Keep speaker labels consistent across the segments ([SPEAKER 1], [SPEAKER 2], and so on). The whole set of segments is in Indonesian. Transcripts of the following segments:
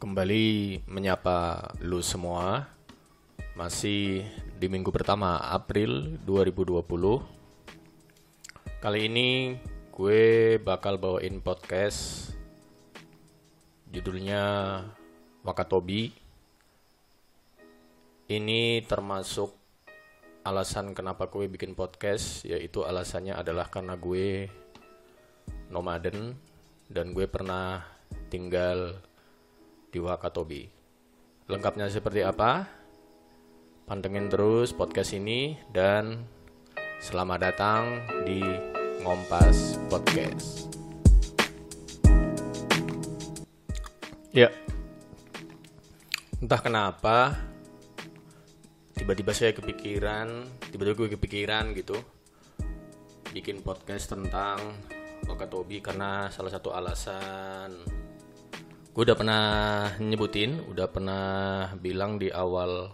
[SPEAKER 1] kembali menyapa lu semua. Masih di minggu pertama April 2020 Kali ini gue bakal bawain podcast. Judulnya Wakatobi. Ini termasuk alasan kenapa gue bikin podcast Yaitu alasannya adalah karena gue nomaden Dan gue pernah tinggal di Wakatobi. Lengkapnya seperti apa? Pantengin terus podcast ini dan selamat datang di Ngompas Podcast. Ya, entah kenapa tiba-tiba saya kepikiran, tiba-tiba gue kepikiran gitu bikin podcast tentang Wakatobi karena salah satu alasan udah pernah nyebutin, udah pernah bilang di awal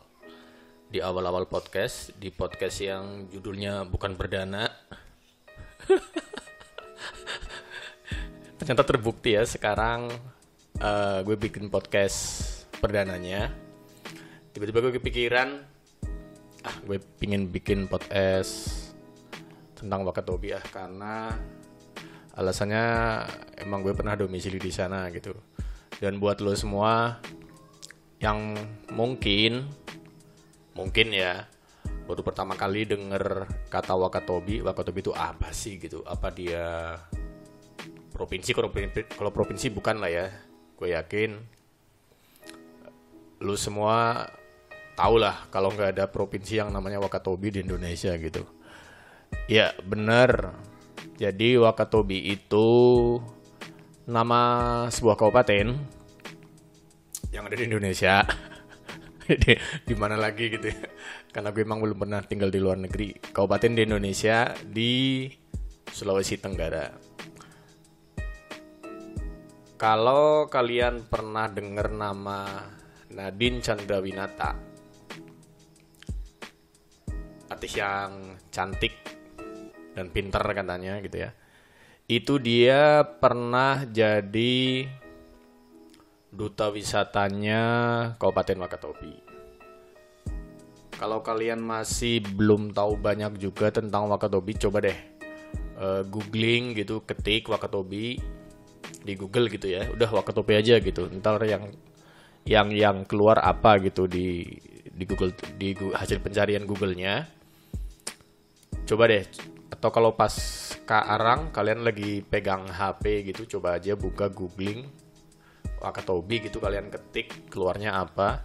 [SPEAKER 1] di awal-awal podcast, di podcast yang judulnya bukan perdana. Ternyata terbukti ya sekarang uh, gue bikin podcast perdananya. Tiba-tiba gue kepikiran, ah gue pingin bikin podcast tentang Wakatobi ah karena alasannya emang gue pernah domisili di sana gitu dan buat lo semua yang mungkin mungkin ya baru pertama kali denger kata Wakatobi, Wakatobi itu apa sih gitu? Apa dia provinsi? Kalau provinsi, kalau provinsi bukan lah ya. Gue yakin lu semua tau lah kalau nggak ada provinsi yang namanya Wakatobi di Indonesia gitu. Ya bener. Jadi Wakatobi itu nama sebuah kabupaten yang ada di Indonesia. di, di mana lagi gitu ya. Karena gue emang belum pernah tinggal di luar negeri. Kabupaten di Indonesia di Sulawesi Tenggara. Kalau kalian pernah dengar nama Nadine Chandrawinata, artis yang cantik dan pinter katanya gitu ya itu dia pernah jadi duta wisatanya Kabupaten Wakatobi. Kalau kalian masih belum tahu banyak juga tentang Wakatobi, coba deh uh, googling gitu, ketik Wakatobi di Google gitu ya. Udah Wakatobi aja gitu. Ntar yang yang yang keluar apa gitu di di Google di hasil pencarian Google-nya. Coba deh atau kalau pas sekarang kalian lagi pegang HP gitu coba aja buka googling. Wakatobi gitu kalian ketik keluarnya apa.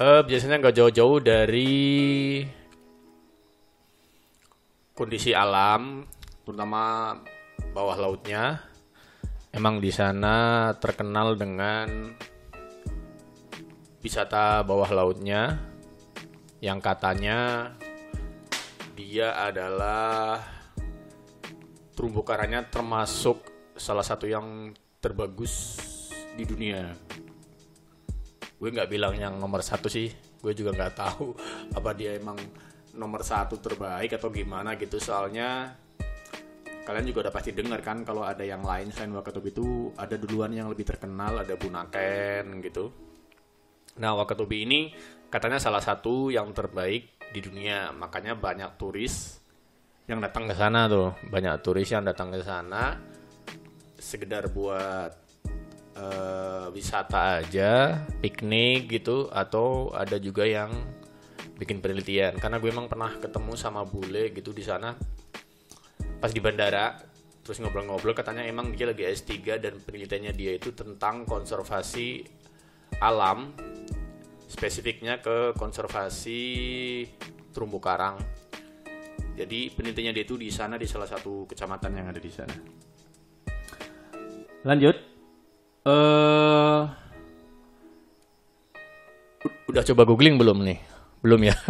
[SPEAKER 1] Uh, biasanya nggak jauh-jauh dari kondisi alam terutama bawah lautnya. Emang di sana terkenal dengan wisata bawah lautnya yang katanya dia adalah terumbu karangnya termasuk salah satu yang terbagus di dunia. Gue nggak bilang yang nomor satu sih, gue juga nggak tahu apa dia emang nomor satu terbaik atau gimana gitu. Soalnya kalian juga udah pasti dengar kan kalau ada yang lain selain Wakatobi itu ada duluan yang lebih terkenal, ada Bunaken gitu. Nah Wakatobi ini katanya salah satu yang terbaik di dunia. Makanya banyak turis yang datang ke sana tuh. Banyak turis yang datang ke sana sekedar buat uh, wisata aja piknik gitu atau ada juga yang bikin penelitian. Karena gue emang pernah ketemu sama bule gitu di sana pas di bandara terus ngobrol-ngobrol katanya emang dia lagi S3 dan penelitiannya dia itu tentang konservasi alam spesifiknya ke konservasi terumbu karang. Jadi penelitiannya dia itu di sana di salah satu kecamatan yang ada di sana. Lanjut. Uh, udah coba googling belum nih? Belum ya?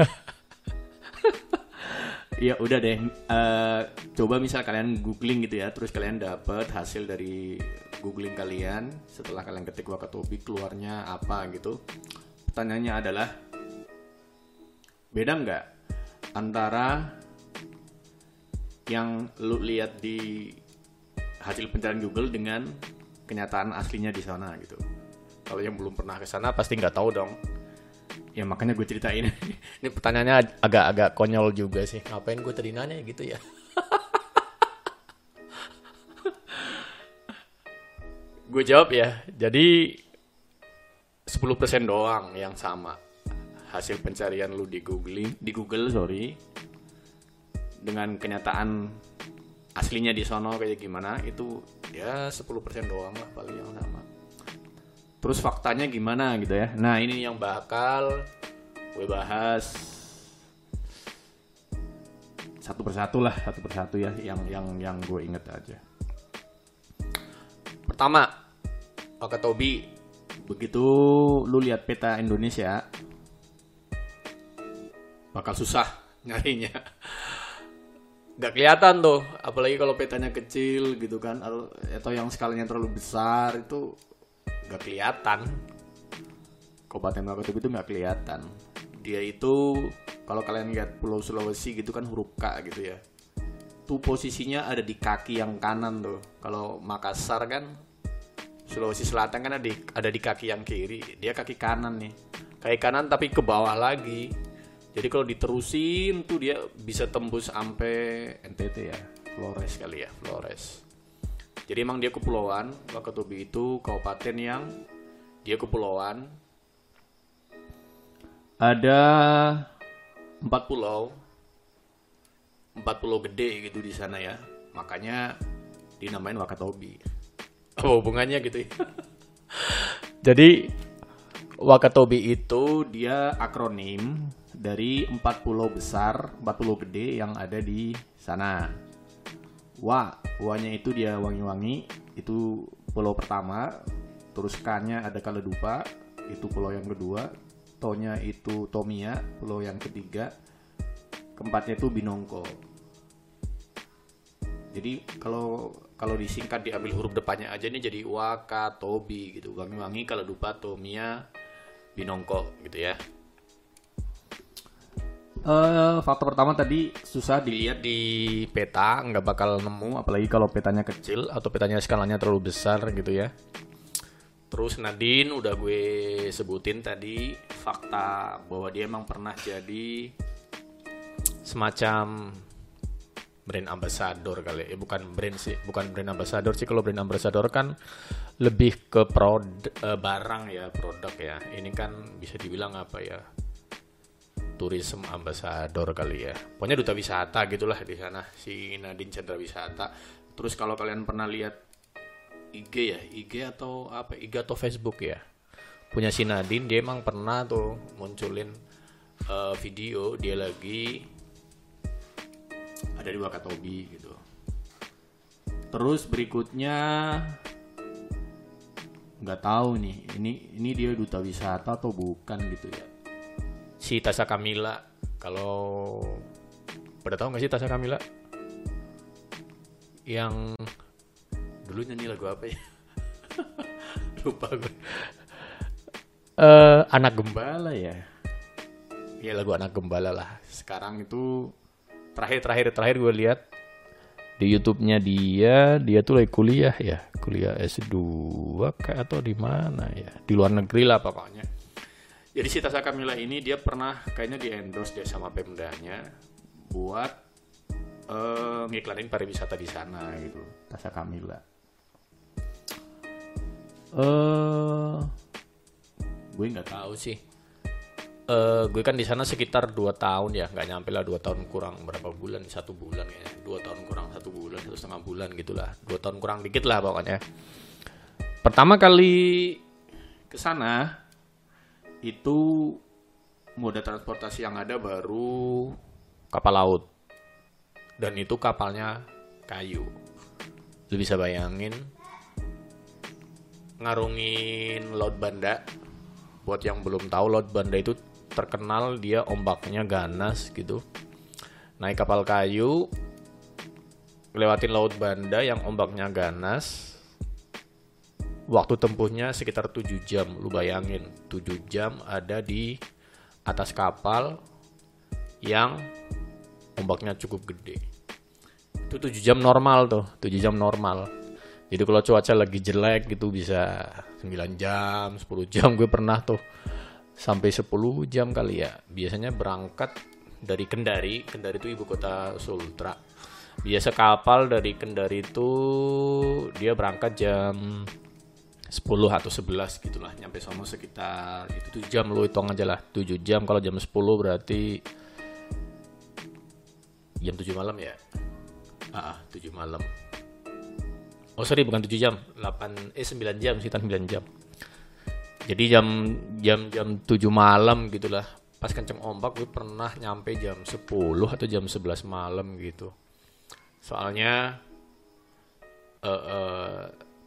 [SPEAKER 1] ya udah deh. Uh, coba misal kalian googling gitu ya, terus kalian dapat hasil dari googling kalian setelah kalian ketik Wakatobi keluarnya apa gitu pertanyaannya adalah beda nggak antara yang lu lihat di hasil pencarian Google dengan kenyataan aslinya di sana gitu. Kalau yang belum pernah ke sana pasti nggak tahu dong. Ya makanya gue ceritain. Ini pertanyaannya agak-agak konyol juga sih. Ngapain gue tadi nanya gitu ya? gue jawab ya. Jadi 10% doang yang sama. Hasil pencarian lu di Google, di Google sorry. Dengan kenyataan aslinya di sono kayak gimana itu ya 10% doang lah paling yang sama terus faktanya gimana gitu ya nah ini yang bakal gue bahas satu persatu lah satu persatu ya yang yang yang gue inget aja pertama Oke Tobi begitu lu lihat peta Indonesia bakal susah nyarinya. Nggak kelihatan tuh apalagi kalau petanya kecil gitu kan atau yang skalanya terlalu besar itu nggak kelihatan. Kabupaten Wakatobi itu nggak kelihatan. Dia itu kalau kalian lihat Pulau Sulawesi gitu kan huruf K gitu ya. Tuh posisinya ada di kaki yang kanan tuh. Kalau Makassar kan Sulawesi Selatan kan ada di, ada di kaki yang kiri dia kaki kanan nih kaki kanan tapi ke bawah lagi jadi kalau diterusin tuh dia bisa tembus sampai NTT ya, Flores kali ya, Flores. Jadi emang dia kepulauan, Wakatobi itu kabupaten yang dia kepulauan. Ada empat pulau, empat pulau gede gitu di sana ya. Makanya dinamain Wakatobi. Oh hubungannya gitu ya. Jadi Wakatobi itu dia akronim dari empat pulau besar, empat pulau gede yang ada di sana. Wa, wanya itu dia wangi-wangi, itu pulau pertama. Terus K-nya ada Kaledupa, itu pulau yang kedua. Tonya itu Tomia, pulau yang ketiga. Keempatnya itu Binongko. Jadi kalau kalau disingkat diambil huruf depannya aja ini jadi Waka, Tobi gitu. Wangi-wangi, Kaledupa, Tomia, Binongko gitu ya. Uh, faktor pertama tadi susah dilihat di peta, nggak bakal nemu, apalagi kalau petanya kecil atau petanya skalanya terlalu besar gitu ya. Terus Nadine udah gue sebutin tadi fakta bahwa dia emang pernah jadi semacam brand ambassador kali ya, bukan brand sih, bukan brand ambassador sih. Kalau brand ambassador kan lebih ke produk uh, barang ya, produk ya. Ini kan bisa dibilang apa ya? tourism ambassador kali ya. Pokoknya duta wisata gitulah di sana si Nadine Chandra Wisata. Terus kalau kalian pernah lihat IG ya, IG atau apa? IG atau Facebook ya. Punya si Nadine dia emang pernah tuh munculin uh, video dia lagi ada di Wakatobi gitu. Terus berikutnya nggak tahu nih, ini ini dia duta wisata atau bukan gitu ya? Si Tasha Kamila kalau pada tahu nggak sih Tasha Kamila yang dulu nyanyi lagu apa ya? Lupa gue uh, anak gembala ya? Ya lagu anak gembala lah. Sekarang itu terakhir terakhir terakhir gue lihat di YouTube-nya dia dia tuh lagi kuliah ya kuliah S2 kayak atau di mana ya di luar negeri lah pokoknya jadi si Tasha Kamila ini dia pernah kayaknya di endorse dia sama Pemdanya buat uh, ngiklanin pariwisata di sana gitu. Tasha Kamila. Eh uh, gue nggak tahu sih. Uh, gue kan di sana sekitar 2 tahun ya, nggak nyampe lah 2 tahun kurang berapa bulan, satu bulan ya, 2 tahun kurang satu bulan, satu setengah bulan gitulah, 2 tahun kurang dikit lah pokoknya. Pertama kali ke sana itu moda transportasi yang ada baru kapal laut. Dan itu kapalnya kayu. Lu bisa bayangin ngarungin laut banda. Buat yang belum tahu laut banda itu terkenal dia ombaknya ganas gitu. Naik kapal kayu lewatin laut banda yang ombaknya ganas. Waktu tempuhnya sekitar 7 jam lu bayangin. 7 jam ada di atas kapal yang ombaknya cukup gede. Itu 7 jam normal tuh 7 jam normal. Jadi kalau cuaca lagi jelek gitu bisa 9 jam 10 jam. Gue pernah tuh sampai 10 jam kali ya. Biasanya berangkat dari Kendari Kendari itu ibu kota Sultra. Biasa kapal dari Kendari itu dia berangkat jam 10 atau 11 gitulah nyampe sono sekitar itu. 7 jam lo hitung aja lah 7 jam. Kalau jam 10 berarti jam 7 malam ya? Ah 7 malam. Oh sorry bukan 7 jam. 8 eh 9 jam sekitar 9 jam jadi jam jam jam 7 malam gitulah. Pas kenceng ombak gue pernah nyampe jam 10 atau jam 11 malam gitu. Soalnya uh, uh,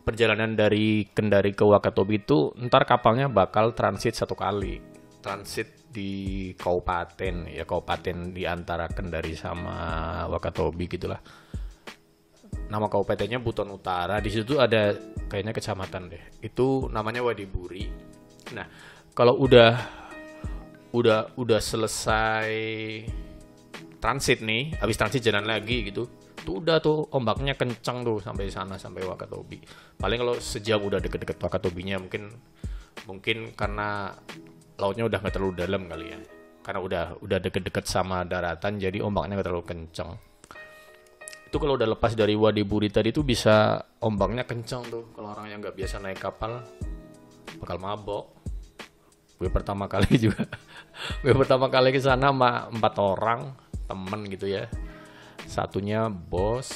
[SPEAKER 1] perjalanan dari Kendari ke Wakatobi itu ntar kapalnya bakal transit satu kali. Transit di kabupaten ya kabupaten di antara Kendari sama Wakatobi gitulah. Nama kabupatennya Buton Utara. Di situ ada kayaknya kecamatan deh. Itu namanya Wadiburi nah kalau udah udah udah selesai transit nih habis transit jalan lagi gitu tuh udah tuh ombaknya kencang tuh sampai sana sampai Wakatobi. Paling kalau sejam udah deket-deket Wakatobinya mungkin mungkin karena lautnya udah nggak terlalu dalam kali ya. Karena udah udah deket-deket sama daratan jadi ombaknya nggak terlalu kencang itu kalau udah lepas dari Wadiburi tadi tuh bisa ombaknya kencang tuh. Kalau orang yang nggak biasa naik kapal bakal mabok gue pertama kali juga. Gue pertama kali ke sana sama empat orang temen gitu ya. Satunya bos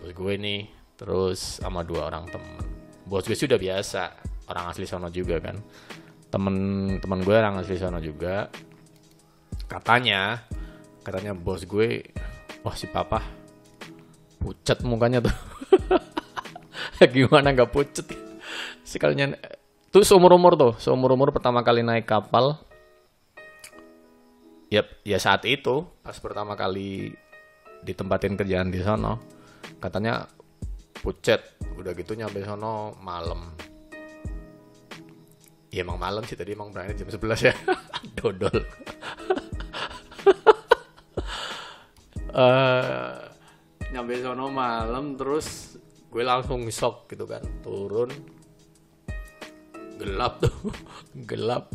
[SPEAKER 1] bos gue nih terus sama dua orang temen. Bos gue sudah biasa orang asli sono juga kan. Temen temen gue orang asli sono juga. Katanya katanya bos gue wah si papa pucat mukanya tuh. Gimana nggak pucat sekalinya tuh seumur umur tuh seumur umur pertama kali naik kapal. Ya ya saat itu pas pertama kali ditempatin kerjaan di sono katanya pucat udah gitu nyampe sono malam. Ya emang malam sih tadi emang berangkat jam 11 ya. Dodol. Uh, nyampe sono malam terus gue langsung shock gitu kan turun gelap tuh. Gelap.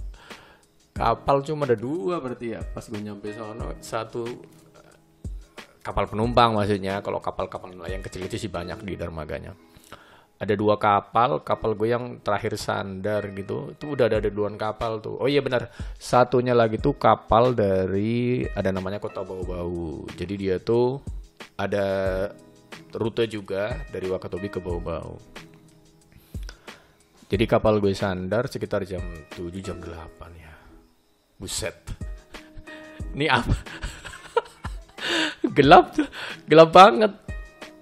[SPEAKER 1] Kapal cuma ada dua berarti ya pas gue nyampe sono. Satu kapal penumpang maksudnya. Kalau kapal-kapal nelayan kecil itu sih banyak di dermaganya. Ada dua kapal kapal gue yang terakhir sandar gitu itu udah ada duluan kapal tuh. Oh iya benar satunya lagi tuh kapal dari ada namanya kota bau-bau. Jadi dia tuh ada rute juga dari Wakatobi ke Bau-Bau. Jadi kapal gue sandar sekitar jam 7 jam 8 ya. Buset. Ini apa? gelap tuh, gelap banget.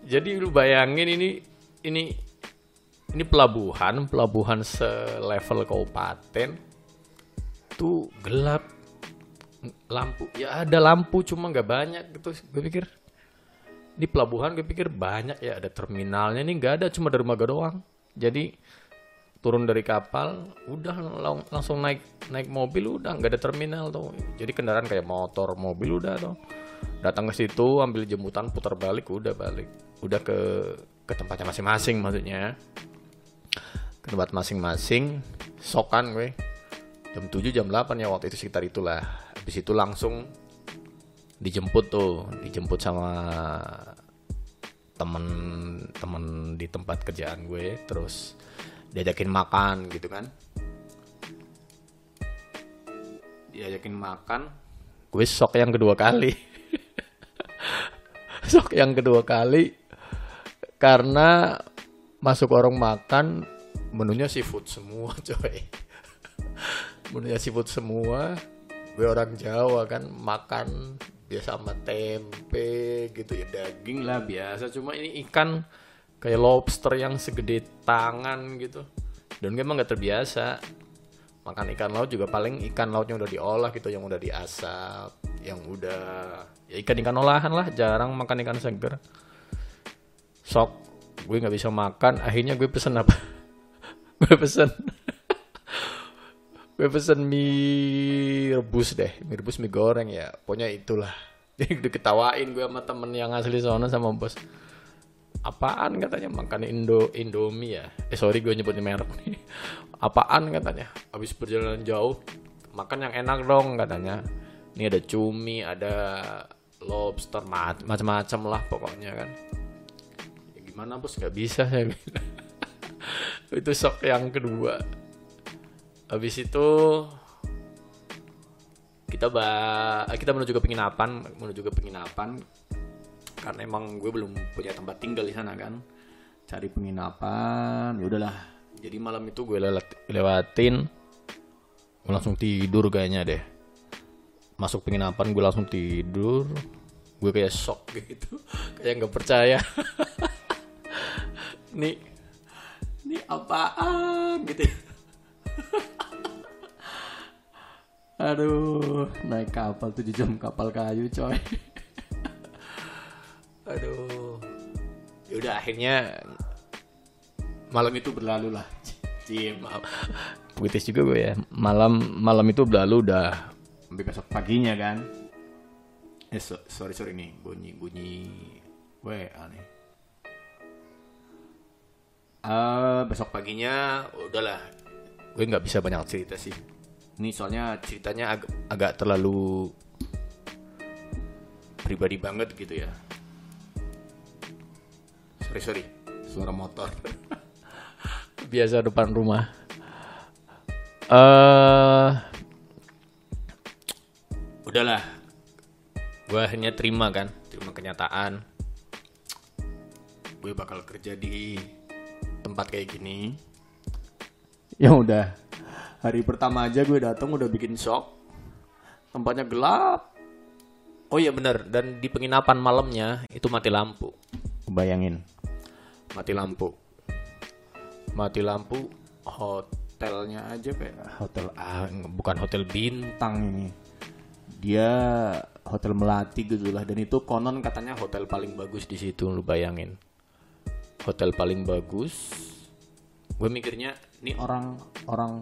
[SPEAKER 1] Jadi lu bayangin ini ini ini pelabuhan, pelabuhan selevel kabupaten tuh gelap lampu ya ada lampu cuma nggak banyak gitu gue pikir di pelabuhan gue pikir banyak ya ada terminalnya ini nggak ada cuma dermaga doang jadi turun dari kapal udah lang langsung naik naik mobil udah nggak ada terminal tuh. Jadi kendaraan kayak motor mobil udah tuh. Datang ke situ ambil jemputan putar balik udah balik. Udah ke ke tempatnya masing-masing maksudnya. Ke tempat masing-masing sokan gue. Jam 7 jam 8 ya waktu itu sekitar itulah. Habis itu langsung dijemput tuh dijemput sama temen-temen di tempat kerjaan gue terus diajakin makan gitu kan. Diajakin makan. Gue sok yang kedua kali. Sok yang kedua kali. Karena masuk warung makan menunya seafood semua coy. Menunya seafood semua. Gue orang Jawa kan makan biasa sama tempe gitu ya daging lah biasa. Cuma ini ikan kayak lobster yang segede tangan gitu. Dan gue emang gak terbiasa. Makan ikan laut juga paling ikan lautnya udah diolah gitu yang udah diasap yang udah ya ikan ikan olahan lah jarang makan ikan seger. Sok gue nggak bisa makan akhirnya gue pesen apa? Gue pesen. Gue pesen mie rebus deh mie rebus mie goreng ya. Pokoknya itulah. Jadi udah ketawain gue sama temen yang asli sono sama bos apaan katanya? Makan Indo Indomie ya? Eh sorry gue nyebutnya merek nih. Apaan katanya? Habis perjalanan jauh makan yang enak dong katanya. Ini ada cumi ada lobster macam-macam lah pokoknya kan. Ya, gimana bos? Nggak bisa saya bilang. Itu shock yang kedua. Habis itu kita ba kita menuju ke penginapan menuju ke penginapan karena emang gue belum punya tempat tinggal di sana kan. Cari penginapan ya udahlah. Jadi malam itu gue lewat, lewatin. Gue langsung tidur kayaknya deh. Masuk penginapan gue langsung tidur. Gue kayak shock gitu. Kayak nggak percaya. Nih. Ini apaan gitu. Aduh naik kapal tujuh jam kapal kayu coy aduh ya udah akhirnya malam itu berlalu lah Cie, maaf. Puitis juga gue ya. Malam malam itu berlalu udah sampai besok paginya kan. Eh so, sorry sorry nih bunyi bunyi WA nih. Uh, besok paginya udahlah gue nggak bisa banyak cerita sih. Ini soalnya ceritanya ag agak terlalu pribadi banget gitu ya sorry sorry. Suara motor. Biasa depan rumah. Eh uh, udahlah. Gue akhirnya terima kan terima kenyataan. Gue bakal kerja di tempat kayak gini. Ya udah. Hari pertama aja gue datang udah bikin shock tempatnya gelap. Oh iya bener dan di penginapan malamnya itu mati lampu bayangin. Mati lampu. Mati lampu hotelnya aja kayak hotel ah bukan hotel bintang ini. Dia hotel melati gitu lah. Dan itu konon katanya hotel paling bagus di situ lu bayangin. Hotel paling bagus gue mikirnya ini orang orang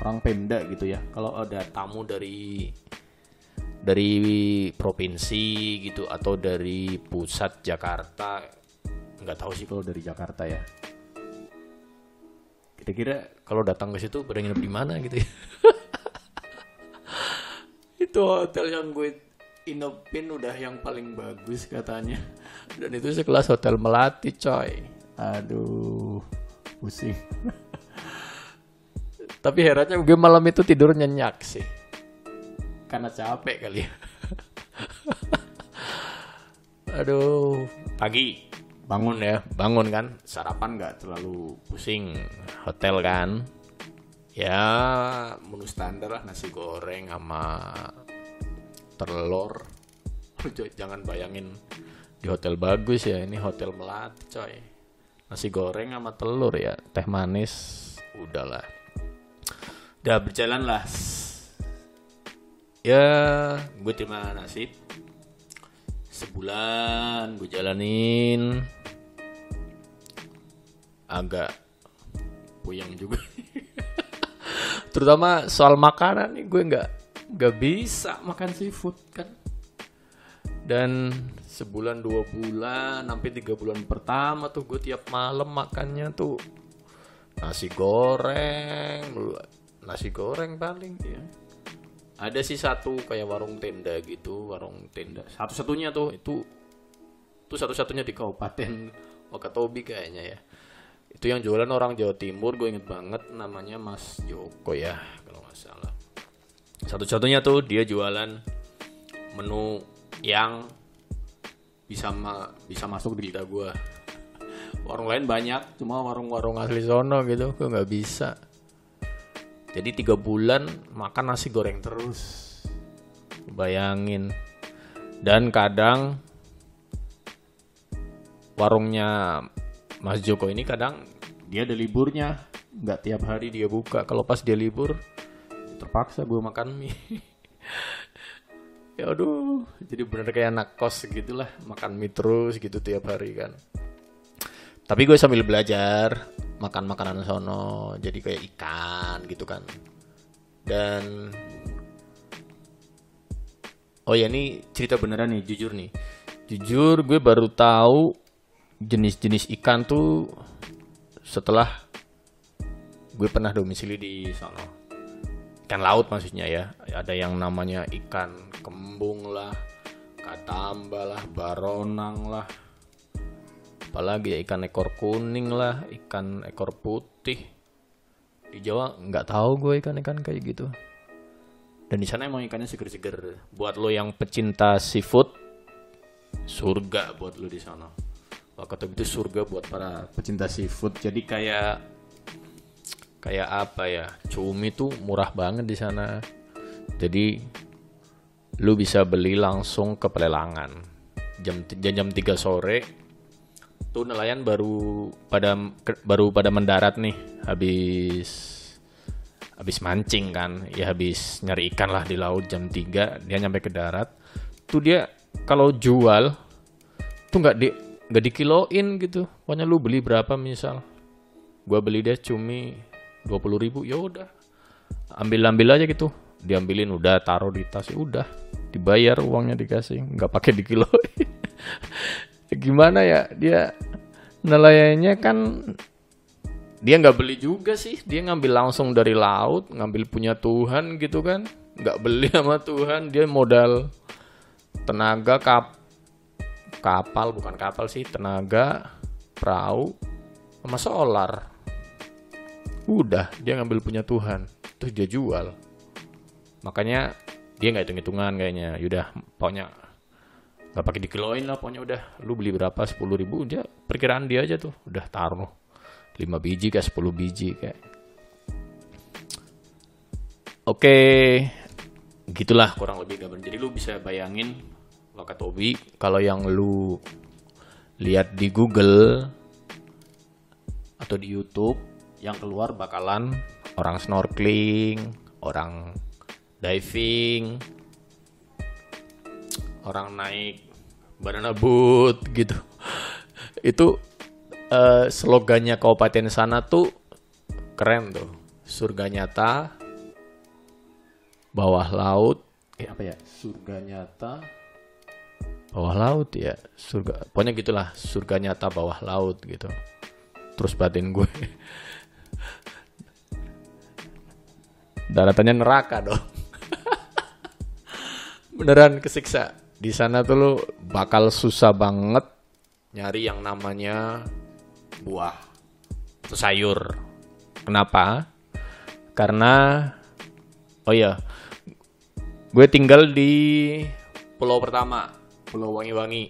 [SPEAKER 1] orang Pemda gitu ya. Kalau ada tamu dari dari provinsi gitu atau dari pusat Jakarta? Nggak tahu sih. Kalau dari Jakarta ya. Kira-kira kalau datang ke situ pada nginep di mana gitu ya? Itu hotel yang gue inopin udah yang paling bagus katanya. Dan itu sekelas hotel melati coy. Aduh pusing. Tapi herannya gue malam itu tidur nyenyak sih karena capek kali ya. Aduh. Pagi. Bangun ya. Bangun kan? Sarapan nggak terlalu pusing. Hotel kan? Ya menu standar lah nasi goreng sama telur. Jangan bayangin di hotel bagus ya ini hotel melati coy. Nasi goreng sama telur ya teh manis udahlah. Udah berjalan lah ya. Gue terima nasib. Sebulan gue jalanin. Agak puyeng juga. Terutama soal makanan nih gue nggak nggak bisa makan seafood kan? Dan sebulan dua bulan sampai tiga bulan pertama tuh gue tiap malam makannya tuh nasi goreng nasi goreng paling ya ada sih satu kayak warung tenda gitu warung tenda. Satu-satunya tuh itu tuh satu-satunya di kabupaten Wakatobi kayaknya ya. Itu yang jualan orang Jawa Timur gue inget banget namanya Mas Joko ya kalau nggak salah. Satu-satunya tuh dia jualan menu yang bisa ma bisa masuk di lidah gue warung lain banyak cuma warung-warung asli sono gitu gue nggak bisa jadi tiga bulan makan nasi goreng terus. Bayangin. Dan kadang warungnya Mas Joko ini kadang dia ada liburnya. Nggak tiap hari dia buka. Kalau pas dia libur, terpaksa gue makan mie. ya aduh, jadi bener kayak anak kos gitulah. Makan mie terus gitu tiap hari kan. Tapi gue sambil belajar makan makanan sono jadi kayak ikan gitu kan. Dan oh ya ini cerita beneran nih jujur nih. Jujur gue baru tahu jenis-jenis ikan tuh setelah gue pernah domisili di sana ikan laut maksudnya ya. Ada yang namanya ikan kembung lah katamba lah baronang lah apalagi ya? Ikan ekor kuning lah ikan ekor putih. Di Jawa nggak tahu gue ikan-ikan kayak gitu. Dan di sana emang ikannya seger-seger. Buat lo yang pecinta seafood surga buat lo di sana. Wakatobi itu surga buat para pecinta seafood. Jadi kayak kayak apa ya? Cumi tuh murah banget di sana. Jadi lu bisa beli langsung ke pelelangan. Jam jam, jam 3 sore tuh nelayan baru pada baru pada mendarat nih habis habis mancing kan. Ya habis nyari ikan lah di laut jam 3 dia nyampe ke darat. Tuh dia kalau jual tuh nggak di nggak dikiloin gitu. Pokoknya lu beli berapa misal? Gua beli deh cumi 20 ribu ya udah. Ambil ambil aja gitu. Diambilin udah taruh di tas ya udah. Dibayar uangnya dikasih nggak pakai dikiloin gimana ya dia nelayannya kan dia nggak beli juga sih. Dia ngambil langsung dari laut ngambil punya Tuhan gitu kan. Nggak beli sama Tuhan. Dia modal tenaga kap kapal bukan kapal sih tenaga perahu sama solar. Udah dia ngambil punya Tuhan. Terus dia jual. Makanya dia nggak hitung hitungan kayaknya. Yaudah pokoknya nggak pakai dikiloin lah pokoknya udah. Lu beli berapa? Sepuluh ribu? Dia perkiraan dia aja tuh. Udah taruh 5 biji kayak 10 biji kayak. Oke. Gitulah kurang lebih gambar. Jadi lu bisa bayangin Wakatobi kalau yang lu lihat di Google atau di YouTube yang keluar bakalan orang snorkeling, orang diving, orang naik banana boat gitu. Itu uh, slogannya kabupaten sana tuh keren tuh. Surga nyata, bawah laut, eh apa ya? Surga nyata, bawah laut ya surga pokoknya gitulah surga nyata bawah laut gitu terus batin gue daratannya neraka dong beneran kesiksa di sana tuh lo bakal susah banget nyari yang namanya buah atau sayur kenapa karena oh ya gue tinggal di pulau pertama Pulau Wangi-Wangi.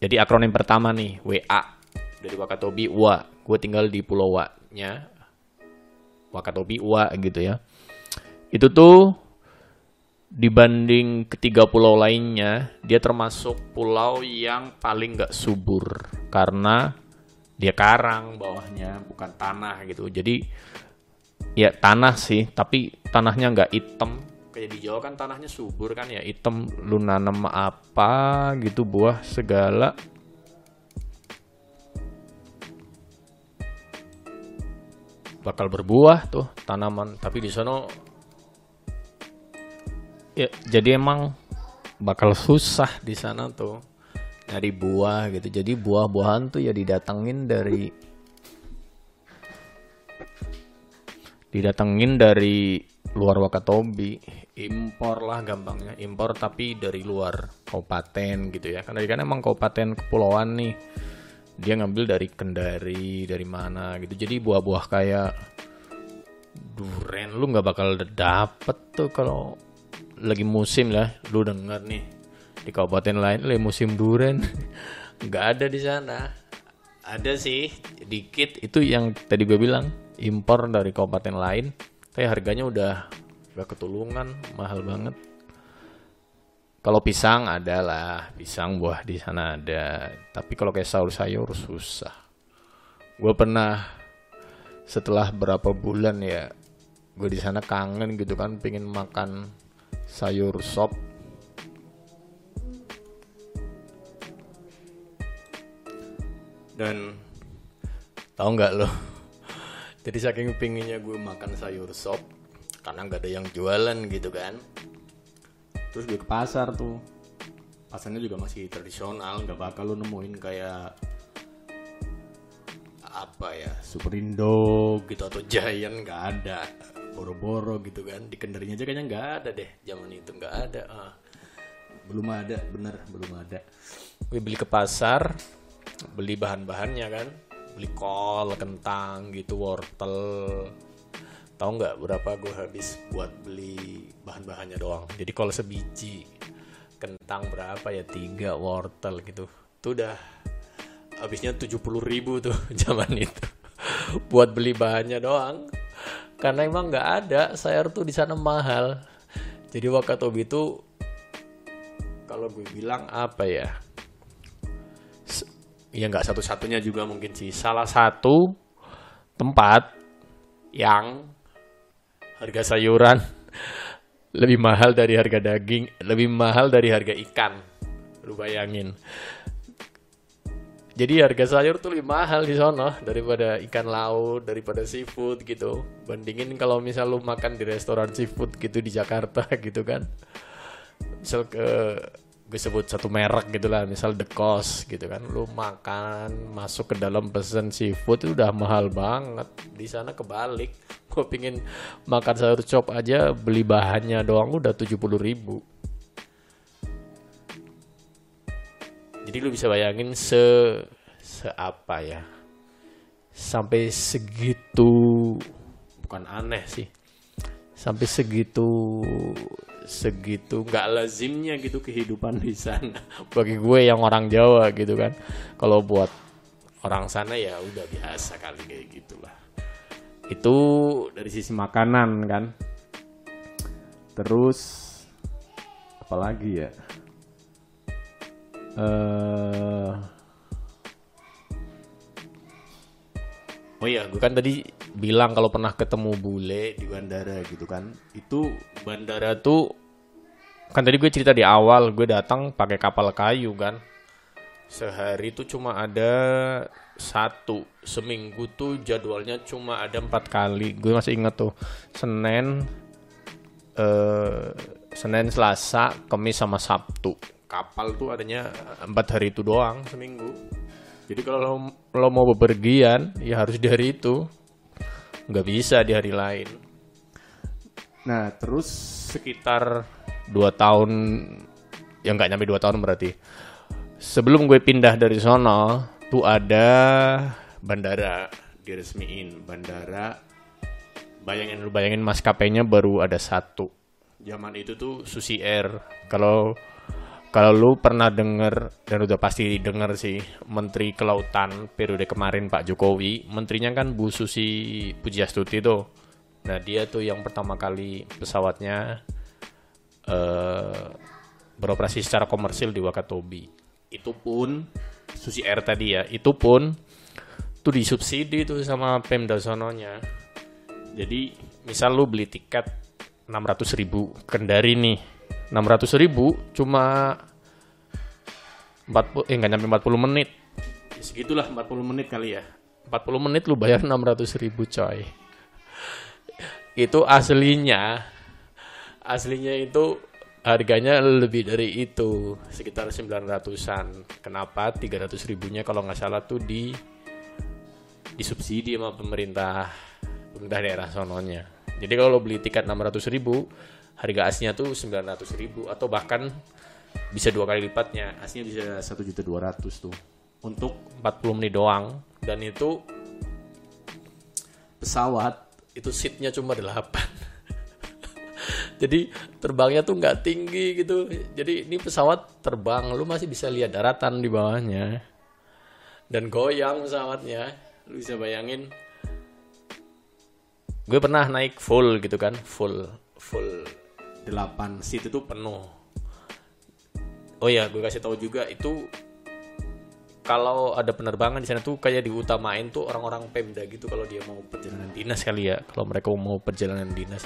[SPEAKER 1] Jadi akronim pertama nih, WA. Dari Wakatobi, WA. Gue tinggal di Pulau Wa-nya. Wakatobi, WA gitu ya. Itu tuh dibanding ketiga pulau lainnya, dia termasuk pulau yang paling gak subur. Karena dia karang bawahnya, bukan tanah gitu. Jadi ya tanah sih, tapi tanahnya nggak hitam kayak di Jawa kan tanahnya subur kan ya hitam lu nanam apa gitu buah segala bakal berbuah tuh tanaman tapi di sana ya jadi emang bakal susah di sana tuh nyari buah gitu. Jadi buah-buahan tuh ya didatengin dari didatengin dari luar Wakatobi. Impor lah gampangnya. Impor tapi dari luar kabupaten gitu ya. Karena kan emang kabupaten kepulauan nih. Dia ngambil dari Kendari dari mana gitu. Jadi buah-buah kayak duren lu nggak bakal dapet tuh kalau lagi musim lah. Lu denger nih di kabupaten lain lagi musim duren. Nggak ada di sana. Ada sih dikit. Itu yang tadi gue bilang impor dari kabupaten lain. Tapi harganya udah udah ketulungan mahal banget. Kalau pisang ada lah pisang buah di sana ada. Tapi kalau kayak sayur-sayur susah. Gue pernah setelah berapa bulan ya gue di sana kangen gitu kan pengen makan sayur sop. Dan tahu nggak lo? Jadi saking pinginnya gue makan sayur sop karena nggak ada yang jualan gitu kan. Terus gue ke pasar tuh. Pasarnya juga masih tradisional nggak bakal lo nemuin kayak apa ya Superindo gitu atau Giant nggak ada boro-boro gitu kan. Di Kendarinya aja kayaknya nggak ada deh. Zaman itu nggak ada. Ah.
[SPEAKER 2] belum ada bener belum ada.
[SPEAKER 1] Gue beli ke pasar beli bahan-bahannya kan. Beli kol kentang gitu wortel. Tahu nggak berapa gue habis buat beli bahan-bahannya doang? Jadi kalau sebiji kentang berapa ya? Tiga wortel gitu. Tuh udah habisnya tujuh puluh ribu tuh zaman itu. Buat beli bahannya doang karena emang nggak ada sayur tuh di sana mahal. Jadi Wakatobi itu kalau gue bilang apa ya? Ya nggak satu-satunya juga mungkin sih. Salah satu tempat yang harga sayuran lebih mahal dari harga daging lebih mahal dari harga ikan. Lu bayangin jadi harga sayur tuh lebih mahal di sono daripada ikan laut, daripada seafood gitu. Bandingin kalau misal lu makan di restoran seafood gitu di Jakarta gitu kan. Misal ke gue sebut satu merek gitu lah, misal The Cost gitu kan. Lu makan masuk ke dalam pesen seafood itu udah mahal banget. Di sana kebalik. Gue pingin makan sayur chop aja beli bahannya doang udah 70 ribu. Jadi lu bisa bayangin se apa ya? Sampai segitu bukan aneh sih. Sampai segitu segitu nggak lazimnya gitu kehidupan di sana. Bagi gue yang orang Jawa gitu kan. Kalau buat orang sana ya udah biasa kali kayak gitulah. Itu dari sisi makanan kan.
[SPEAKER 2] terus apalagi ya eh
[SPEAKER 1] Oh iya, gue kan tadi bilang kalau pernah ketemu bule di bandara gitu kan. Itu bandara tuh kan tadi gue cerita di awal gue datang pakai kapal kayu kan. Sehari tuh cuma ada satu. Seminggu tuh jadwalnya cuma ada empat kali. Gue masih inget tuh Senin, eh, Senin, Selasa, Kamis sama Sabtu. Kapal tuh adanya empat hari itu doang seminggu. Jadi kalau lo, lo mau bepergian, ya harus di hari itu. Nggak bisa di hari lain.
[SPEAKER 2] nah terus
[SPEAKER 1] Sekitar 2 tahun, ya nggak nyampe 2 tahun berarti. Sebelum gue pindah dari sono, tuh ada bandara diresmiin. Bandara, bayangin lu bayangin maskapainya baru ada satu. Zaman itu tuh Susi Air. Kalau kalau lu pernah denger dan udah pasti denger sih Menteri Kelautan periode kemarin Pak Jokowi, menterinya kan Bu Susi Pujiastuti tuh. Nah dia tuh yang pertama kali pesawatnya eh, beroperasi secara komersil di Wakatobi. Itu pun Susi Air tadi ya, itu pun tuh disubsidi tuh sama Pemda sononya. Jadi misal lu beli tiket 600 ribu Kendari nih 600 ribu cuma 40 eh nggak nyampe 40 menit. Ya, segitulah 40 menit kali ya. 40 menit lu bayar 600 ribu coy. Itu aslinya aslinya itu harganya lebih dari itu sekitar 900an kenapa? 300 ribunya kalau nggak salah tuh di disubsidi sama pemerintah pemerintah daerah sononya. Jadi kalau lo beli tiket 600 ribu harga aslinya tuh 900 ribu atau bahkan bisa dua kali lipatnya. Aslinya bisa
[SPEAKER 2] satu juta dua ratus tuh.
[SPEAKER 1] Untuk 40 menit doang. Dan itu pesawat. itu seatnya cuma 8 jadi terbangnya tuh nggak tinggi gitu. Jadi ini pesawat terbang. Lu masih bisa lihat daratan di bawahnya. Dan goyang pesawatnya. Lu bisa bayangin. Gue pernah naik full gitu kan. Full full 8 seat itu penuh. Oh ya gue kasih tahu juga itu kalau ada penerbangan di sana tuh kayak diutamain tuh orang-orang Pemda gitu kalau dia mau perjalanan dinas kali ya. Kalau mereka mau perjalanan dinas.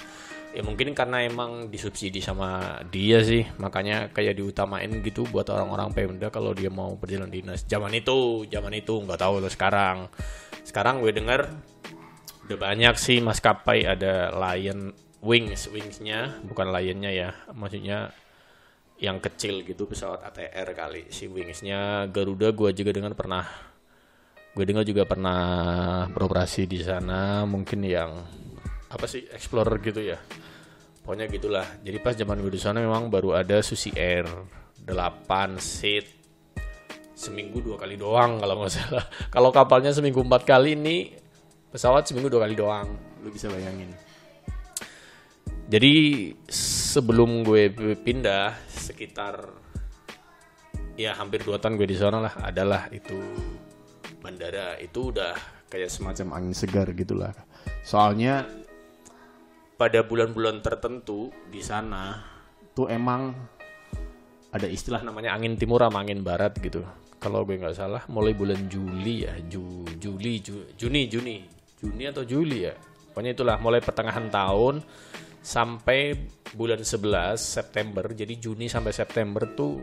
[SPEAKER 1] Ya mungkin karena emang disubsidi sama dia sih makanya kayak diutamain gitu buat orang-orang Pemda kalau dia mau perjalanan dinas. Zaman itu zaman itu nggak tahu tuh sekarang. Sekarang gue denger udah banyak sih maskapai ada Lion Wings Wingsnya bukan Lionnya ya. Maksudnya yang kecil gitu pesawat ATR kali. Si Wingsnya Garuda gue juga dengan pernah. Gue dengar juga pernah beroperasi di sana mungkin yang apa sih explorer gitu ya. Pokoknya gitulah. Jadi pas zaman gue di sana memang baru ada Susi Air. 8 seat. Seminggu dua kali doang kalau nggak salah. Kalau kapalnya seminggu empat kali ini pesawat seminggu dua kali doang. Lu bisa bayangin jadi sebelum gue pindah sekitar ya hampir dua tahun gue di sana lah. Adalah itu bandara. Itu udah kayak semacam angin segar gitulah. Soalnya pada bulan-bulan tertentu di sana tuh emang ada istilah namanya angin timur sama angin barat gitu. Kalau gue nggak salah mulai bulan Juli ya. Ju, Juli Ju, Juni Juni. Juni atau Juli ya. Pokoknya itulah mulai pertengahan tahun sampai bulan 11 September jadi Juni sampai September tuh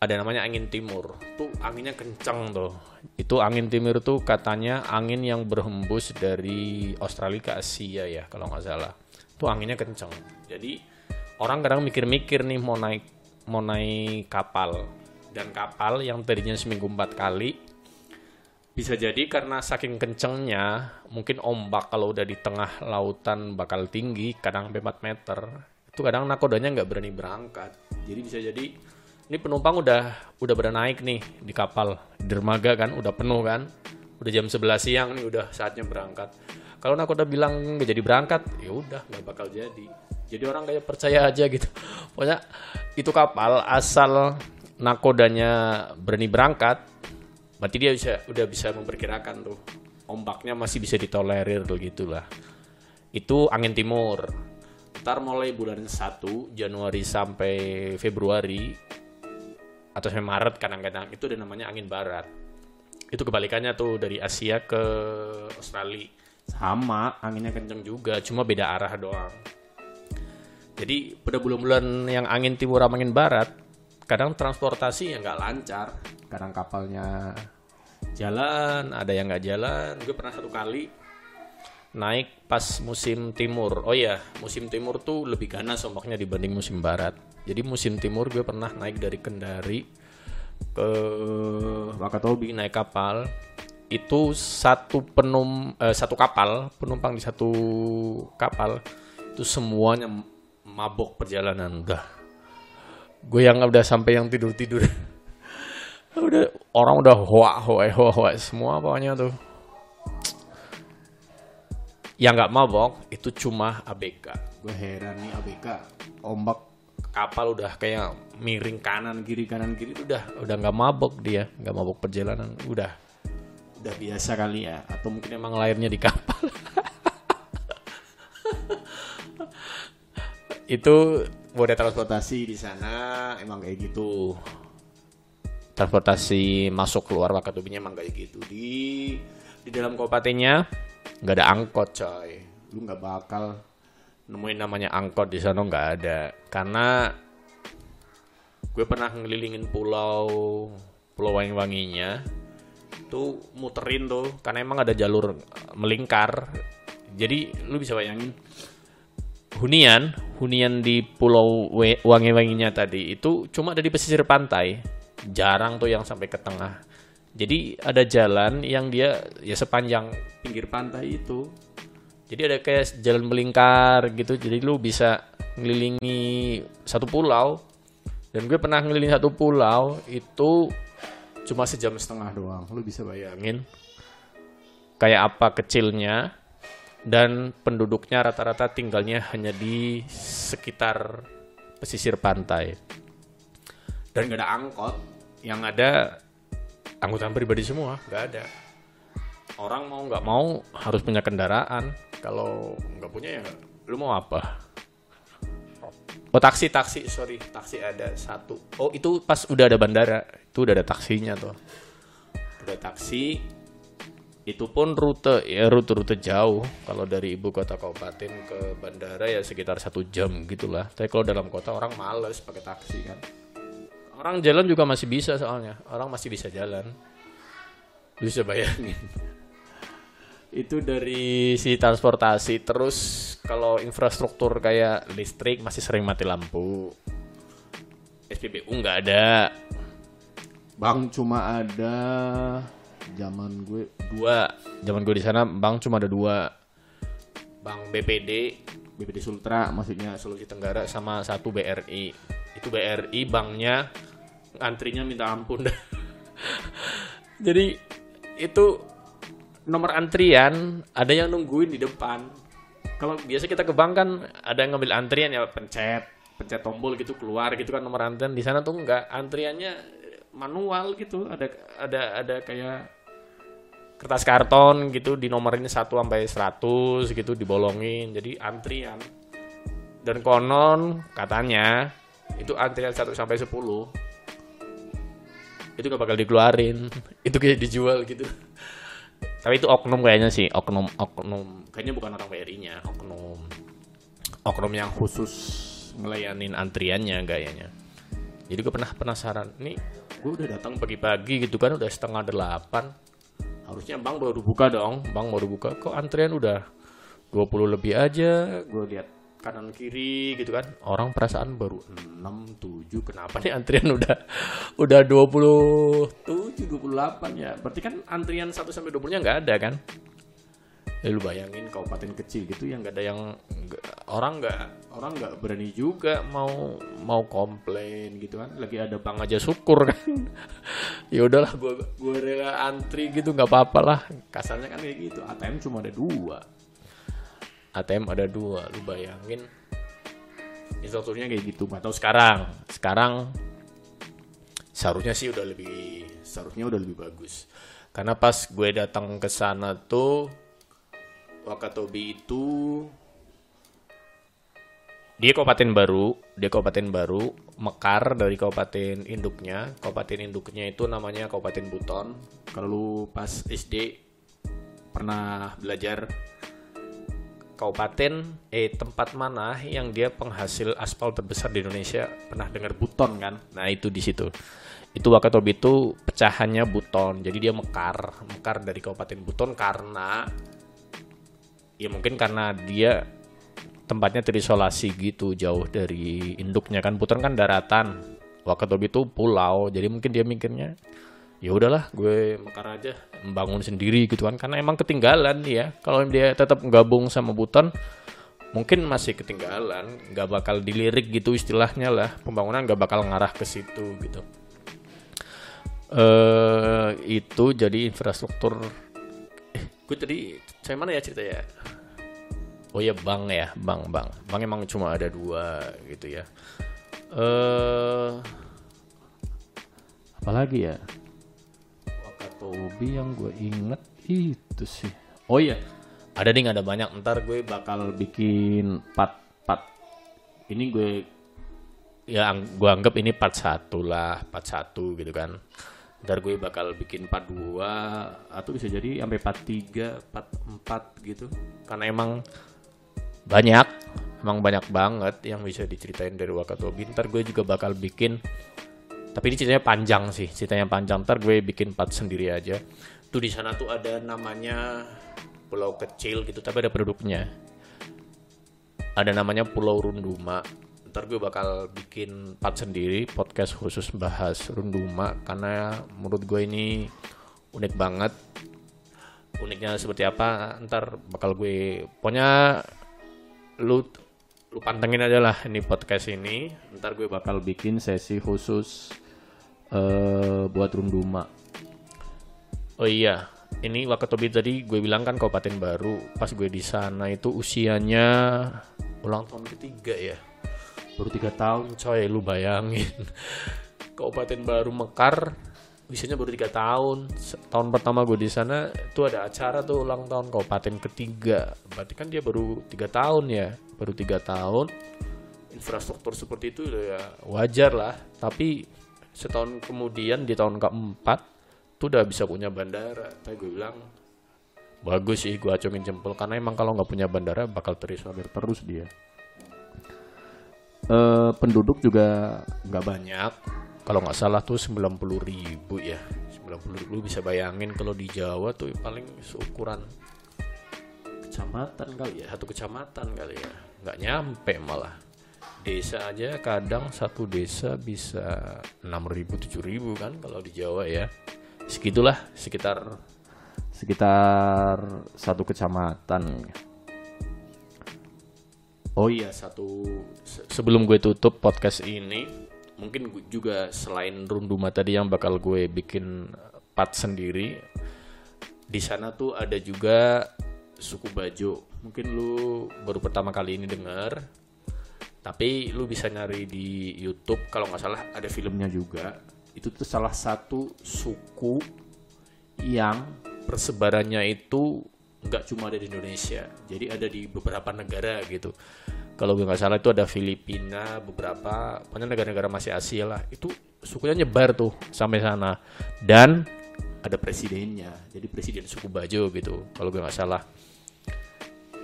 [SPEAKER 1] ada namanya angin timur. Tuh anginnya kencang tuh. Itu angin timur tuh katanya angin yang berhembus dari Australia ke Asia ya kalau nggak salah. Tuh anginnya kencang jadi orang kadang mikir-mikir nih mau naik mau naik kapal. Dan kapal yang tadinya seminggu empat kali bisa jadi karena saking kencengnya mungkin ombak kalau udah di tengah lautan bakal tinggi kadang sampai 4 meter. Itu kadang nakodanya nggak berani berangkat. Jadi bisa jadi ini penumpang udah udah pada naik nih di kapal dermaga kan udah penuh kan. Udah jam 11 siang nih udah saatnya berangkat. Kalau nakoda bilang nggak jadi berangkat ya udah nggak bakal jadi. Jadi orang kayak percaya aja gitu. Pokoknya itu kapal asal nakodanya berani berangkat berarti dia bisa udah bisa memperkirakan tuh ombaknya masih bisa ditolerir gitulah itu angin timur. Ntar mulai bulan 1 Januari sampai Februari atau sampai Maret kadang-kadang itu ada namanya angin barat. Itu kebalikannya tuh dari Asia ke Australia. Sama anginnya kenceng juga cuma beda arah doang. Jadi pada bulan-bulan yang angin timur sama angin barat kadang transportasi yang nggak lancar. Kadang kapalnya jalan ada yang nggak jalan. Gue pernah satu kali naik pas musim timur. Oh ya musim timur tuh lebih ganas ombaknya dibanding musim barat. Jadi musim timur gue pernah naik dari Kendari ke Wakatobi. naik kapal. Itu satu penum eh, satu kapal penumpang di satu kapal itu semuanya mabok perjalanan. Udah gue yang udah sampai yang tidur tidur udah orang udah hoa hoa hoa hoa semua pokoknya tuh. Yang nggak mabok itu cuma ABK gue heran nih ABK ombak. Kapal udah kayak miring kanan kiri kanan kiri udah udah nggak mabok dia. Nggak mabok perjalanan udah. Udah biasa kali ya. Atau mungkin emang lahirnya di kapal. Itu moda transportasi di sana emang kayak gitu. Transportasi masuk keluar Wakatobinya emang kayak gitu. Di di dalam kabupatennya nggak ada angkot coy. Lu nggak bakal. Nemuin namanya angkot di sana nggak ada. Karena gue pernah ngelilingin pulau pulau wangi-wanginya. Tuh muterin tuh karena emang ada jalur melingkar. Jadi lu bisa bayangin hunian hunian di pulau wangi-wanginya tadi itu cuma ada di pesisir pantai. Jarang tuh yang sampai ke tengah. Jadi ada jalan yang dia ya sepanjang pinggir pantai itu. Jadi ada kayak jalan melingkar gitu. Jadi lu bisa ngelilingi satu pulau. Dan gue pernah ngelilingi satu pulau itu cuma sejam setengah doang. Lu bisa bayangin kayak apa kecilnya dan penduduknya rata-rata tinggalnya hanya di sekitar pesisir pantai. Dan gak ada angkot. Yang ada angkutan pribadi semua nggak ada. Orang mau nggak mau harus punya kendaraan. Kalau nggak punya ya lu mau apa? Oh taksi taksi sorry. Taksi ada satu. Oh itu pas udah ada bandara. Itu udah ada taksinya tuh. Udah taksi itu pun rute ya rute-rute jauh. Kalau dari ibu kota kabupaten ke bandara ya sekitar satu jam gitulah. Tapi kalau dalam kota orang males pakai taksi kan. Orang jalan juga masih bisa soalnya. Orang masih bisa jalan. Bisa bayangin. Itu dari si transportasi. Terus kalau infrastruktur kayak listrik masih sering mati lampu. SPBU nggak ada.
[SPEAKER 2] Bang cuma ada Zaman gue
[SPEAKER 1] dua. Zaman gue di sana bank cuma ada dua. Bank BPD
[SPEAKER 2] BPD Sultra maksudnya
[SPEAKER 1] Sulawesi Tenggara sama satu BRI itu BRI banknya antrinya minta ampun. Dah. jadi itu nomor antrian ada yang nungguin di depan. Kalau biasa kita ke bank kan ada yang ngambil antrian ya pencet pencet tombol gitu keluar gitu kan nomor antrian. Di sana tuh enggak antriannya manual gitu. Ada ada ada kayak kertas karton gitu di nomorin 1 sampai 100 gitu dibolongin. Jadi antrian. Dan konon katanya itu antrian 1 sampai 10 itu gak bakal dikeluarin. Itu kayak dijual gitu. Tapi itu oknum kayaknya sih oknum oknum. Kayaknya bukan orang BRI-nya oknum. Oknum yang khusus ngelayanin antriannya gayanya jadi gue pernah penasaran nih gue udah datang pagi-pagi gitu kan udah setengah delapan. Harusnya bank baru buka dong. Bank baru buka. Kok antrian udah 20 lebih aja? Gue lihat kanan kiri gitu kan. Orang perasaan baru 6 7 kenapa nih antrian udah udah 27 28 ya? Berarti kan antrian 1 sampai 20 nya nggak ada kan? Ya lu bayangin kabupaten kecil gitu yang nggak ada yang orang nggak orang nggak berani juga mau mau komplain gitu kan. Lagi ada bank aja syukur kan. Ya udahlah gua gua rela antri gitu nggak apa-apa lah. Kasarnya kan kayak gitu ATM cuma ada dua. ATM ada dua lu bayangin. Instrukturnya kayak gitu nggak tahu sekarang. Sekarang seharusnya sih udah lebih seharusnya udah lebih bagus. Karena pas gue datang ke sana tuh Wakatobi itu dia kabupaten baru, dia kabupaten baru, mekar dari kabupaten induknya. Kabupaten induknya itu namanya Kabupaten Buton. Kalau pas SD pernah belajar kabupaten eh tempat mana yang dia penghasil aspal terbesar di Indonesia pernah dengar Buton kan nah itu di situ itu Wakatobi itu pecahannya Buton jadi dia mekar mekar dari Kabupaten Buton karena ya mungkin karena dia tempatnya terisolasi gitu jauh dari induknya kan. Buton kan daratan Wakatobi itu pulau. Jadi mungkin dia mikirnya ya udahlah gue mekar aja membangun sendiri gitu kan. Karena emang ketinggalan ya. Kalau dia tetap gabung sama Buton mungkin masih ketinggalan. Nggak bakal dilirik gitu istilahnya lah. Pembangunan nggak bakal ngarah ke situ gitu. Eh itu jadi infrastruktur. Eh gue tadi saya mana ya cerita ya oh ya bank ya bank bank bank emang cuma ada dua gitu ya. Eh
[SPEAKER 2] apalagi ya?
[SPEAKER 1] Wakatobi yang gue inget itu sih. Oh iya ada nih ada banyak. Ntar gue bakal
[SPEAKER 2] bikin part part.
[SPEAKER 1] Ini gue ya gue anggap ini part satu lah part satu gitu kan. Ntar gue bakal bikin part 2 atau bisa jadi sampai part 3 part 4 gitu. Karena emang banyak emang banyak banget yang bisa diceritain dari Wakatobi ntar gue juga bakal bikin tapi ini ceritanya panjang sih ceritanya panjang ntar gue bikin part sendiri aja tuh di sana tuh ada namanya pulau kecil gitu tapi ada penduduknya ada namanya Pulau Runduma. Ntar gue bakal bikin part sendiri podcast khusus bahas Runduma karena menurut gue ini unik banget. Uniknya seperti apa? Ntar bakal gue pokoknya lu lu pantengin aja lah ini podcast ini. Ntar gue bakal
[SPEAKER 2] bikin sesi khusus eh buat Runduma
[SPEAKER 1] Oh iya, ini Wakatobi tadi gue bilang kan kabupaten baru. Pas gue di sana itu usianya ulang tahun ketiga ya. Baru tiga tahun coy, lu bayangin. kabupaten baru Mekar, usianya baru tiga tahun. Tahun pertama gue di sana itu ada acara tuh ulang tahun kabupaten ketiga. Berarti kan dia baru tiga tahun ya, baru tiga tahun. Infrastruktur seperti itu ya wajar lah. Tapi setahun kemudian di tahun keempat tuh udah bisa punya bandara. Tapi gue bilang bagus sih gue acungin jempol karena emang kalau nggak punya bandara bakal terisolir
[SPEAKER 2] terus dia eh penduduk juga
[SPEAKER 1] nggak banyak. Kalau nggak salah tuh 90 ribu ya. 90 ribu bisa bayangin kalau di Jawa tuh paling seukuran kecamatan kali ya, satu kecamatan kali ya. Nggak nyampe malah. Desa aja kadang satu desa bisa 6 ribu 7 ribu kan kalau di Jawa ya. segitulah sekitar
[SPEAKER 2] sekitar satu kecamatan.
[SPEAKER 1] Oh iya satu se- sebelum gue tutup podcast ini mungkin juga selain Runduma tadi yang bakal gue bikin part sendiri. Di sana tuh ada juga suku Bajo. Mungkin lu baru pertama kali ini denger tapi lu bisa nyari di YouTube. Kalau nggak salah ada filmnya juga. Itu tuh salah satu suku yang persebarannya itu nggak cuma ada di Indonesia. Jadi ada di beberapa negara gitu kalau gue nggak salah itu ada Filipina beberapa pokoknya negara-negara masih Asia lah. Itu sukunya nyebar tuh sampai sana. Dan ada presidennya jadi presiden suku Bajo gitu kalau gue nggak salah.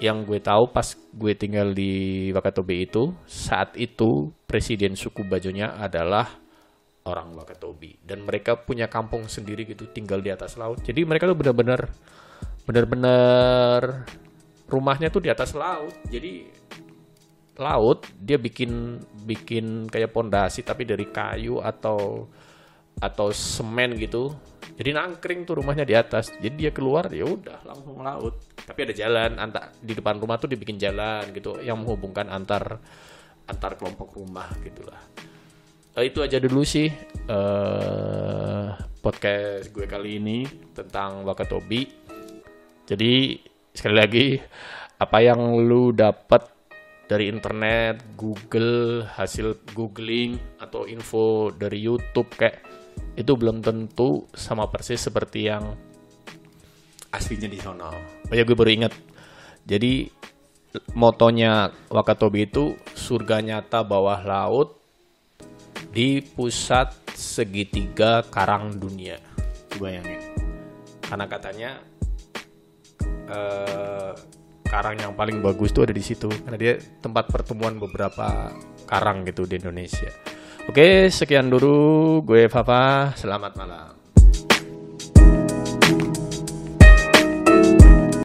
[SPEAKER 1] Yang gue tahu pas gue tinggal di Wakatobi itu saat itu presiden suku Bajonya adalah orang Wakatobi. Dan mereka punya kampung sendiri gitu tinggal di atas laut. Jadi mereka tuh benar-benar benar-benar rumahnya tuh di atas laut. Jadi laut dia bikin bikin kayak pondasi tapi dari kayu atau atau semen gitu. Jadi nangkring tuh rumahnya di atas. Jadi dia keluar ya udah langsung laut. Tapi ada jalan antar di depan rumah tuh dibikin jalan gitu yang menghubungkan antar antar kelompok rumah gitulah. Eh, itu aja dulu sih eh podcast gue kali ini tentang Wakatobi. Jadi sekali lagi apa yang lu dapat dari internet, Google, hasil googling atau info dari YouTube kayak itu belum tentu sama persis seperti yang aslinya di sono. Oh ya gue baru ingat. Jadi motonya Wakatobi itu surga nyata bawah laut di pusat segitiga karang dunia. Bayangin. Karena katanya eh, karang yang paling bagus tuh ada di situ karena dia tempat pertemuan beberapa karang gitu di Indonesia. Oke, sekian dulu gue Fafa. Selamat malam.